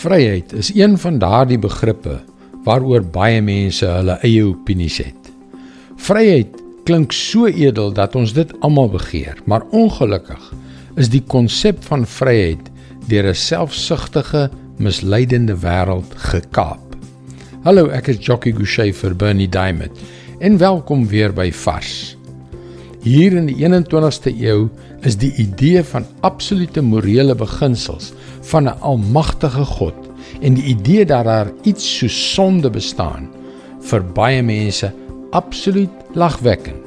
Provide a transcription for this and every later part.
Vryheid is een van daardie begrippe waaroor baie mense hulle eie opinies het. Vryheid klink so edel dat ons dit almal begeer, maar ongelukkig is die konsep van vryheid deur 'n selfsugtige, misleidende wêreld gekaap. Hallo, ek is Jockey Gouchee vir Bernie Diamond en welkom weer by Vars. Hier in die 21ste eeu is die idee van absolute morele beginsels van 'n almagtige God en die idee dat daar iets soos sonde bestaan vir baie mense absoluut lagwekkend.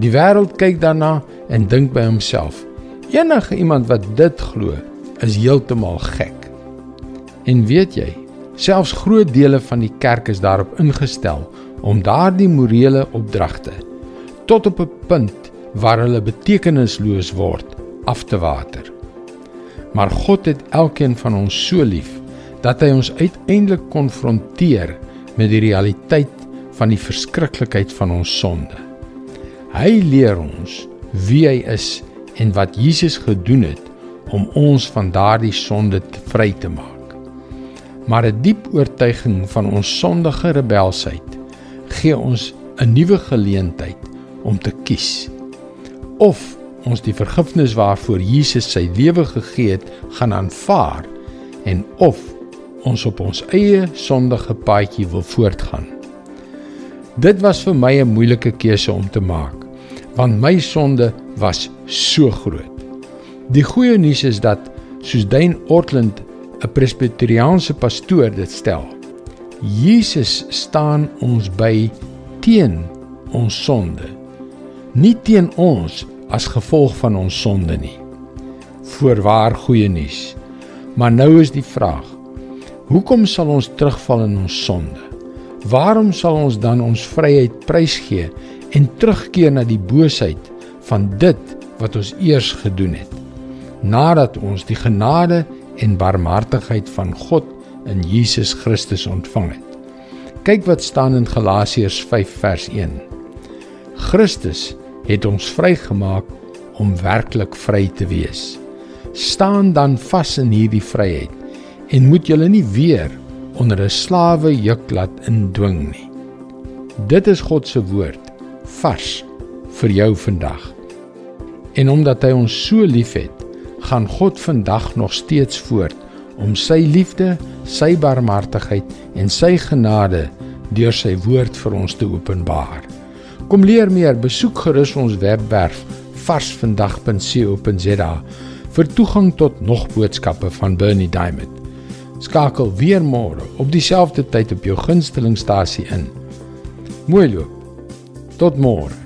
Die wêreld kyk daarna en dink by homself: enige iemand wat dit glo, is heeltemal gek. En weet jy, selfs groot dele van die kerk is daarop ingestel om daardie morele opdragte tot op 'n punt waar hulle betekenisloos word af te water. Maar God het elkeen van ons so lief dat hy ons uiteindelik konfronteer met die realiteit van die verskriklikheid van ons sonde. Hy leer ons wie hy is en wat Jesus gedoen het om ons van daardie sonde te vry te maak. Maar 'n diep oortuiging van ons sondige rebelsheid gee ons 'n nuwe geleentheid om te kies of ons die vergifnis waarvoor Jesus sy lewe gegee het, gaan aanvaar en of ons op ons eie sondige paadjie wil voortgaan. Dit was vir my 'n moeilike keuse om te maak, want my sonde was so groot. Die goeie nuus is dat soos Dane Ortland, 'n presbiteriaanse pastoor dit stel, Jesus staan ons by teen ons sonde. Nie teen ons as gevolg van ons sonde nie. Voorwaar goeie nuus. Maar nou is die vraag: Hoekom sal ons terugval in ons sonde? Waarom sal ons dan ons vryheid prysgee en terugkeer na die boosheid van dit wat ons eers gedoen het? Nadat ons die genade en barmhartigheid van God in Jesus Christus ontvang het. Kyk wat staan in Galasiërs 5 vers 1. Christus het ons vrygemaak om werklik vry te wees. Staan dan vas in hierdie vryheid en moet julle nie weer onder 'n slawe juk laat indwing nie. Dit is God se woord vars vir jou vandag. En omdat hy ons so liefhet, gaan God vandag nog steeds voort om sy liefde, sy barmhartigheid en sy genade deur sy woord vir ons te openbaar. Kom leer meer, besoek gerus ons webwerf varsvandag.co.za vir toegang tot nog boodskappe van Bernie Diamond. Skakel weer môre op dieselfde tyd op jou gunstelingstasie in. Mooi loop. Tot môre.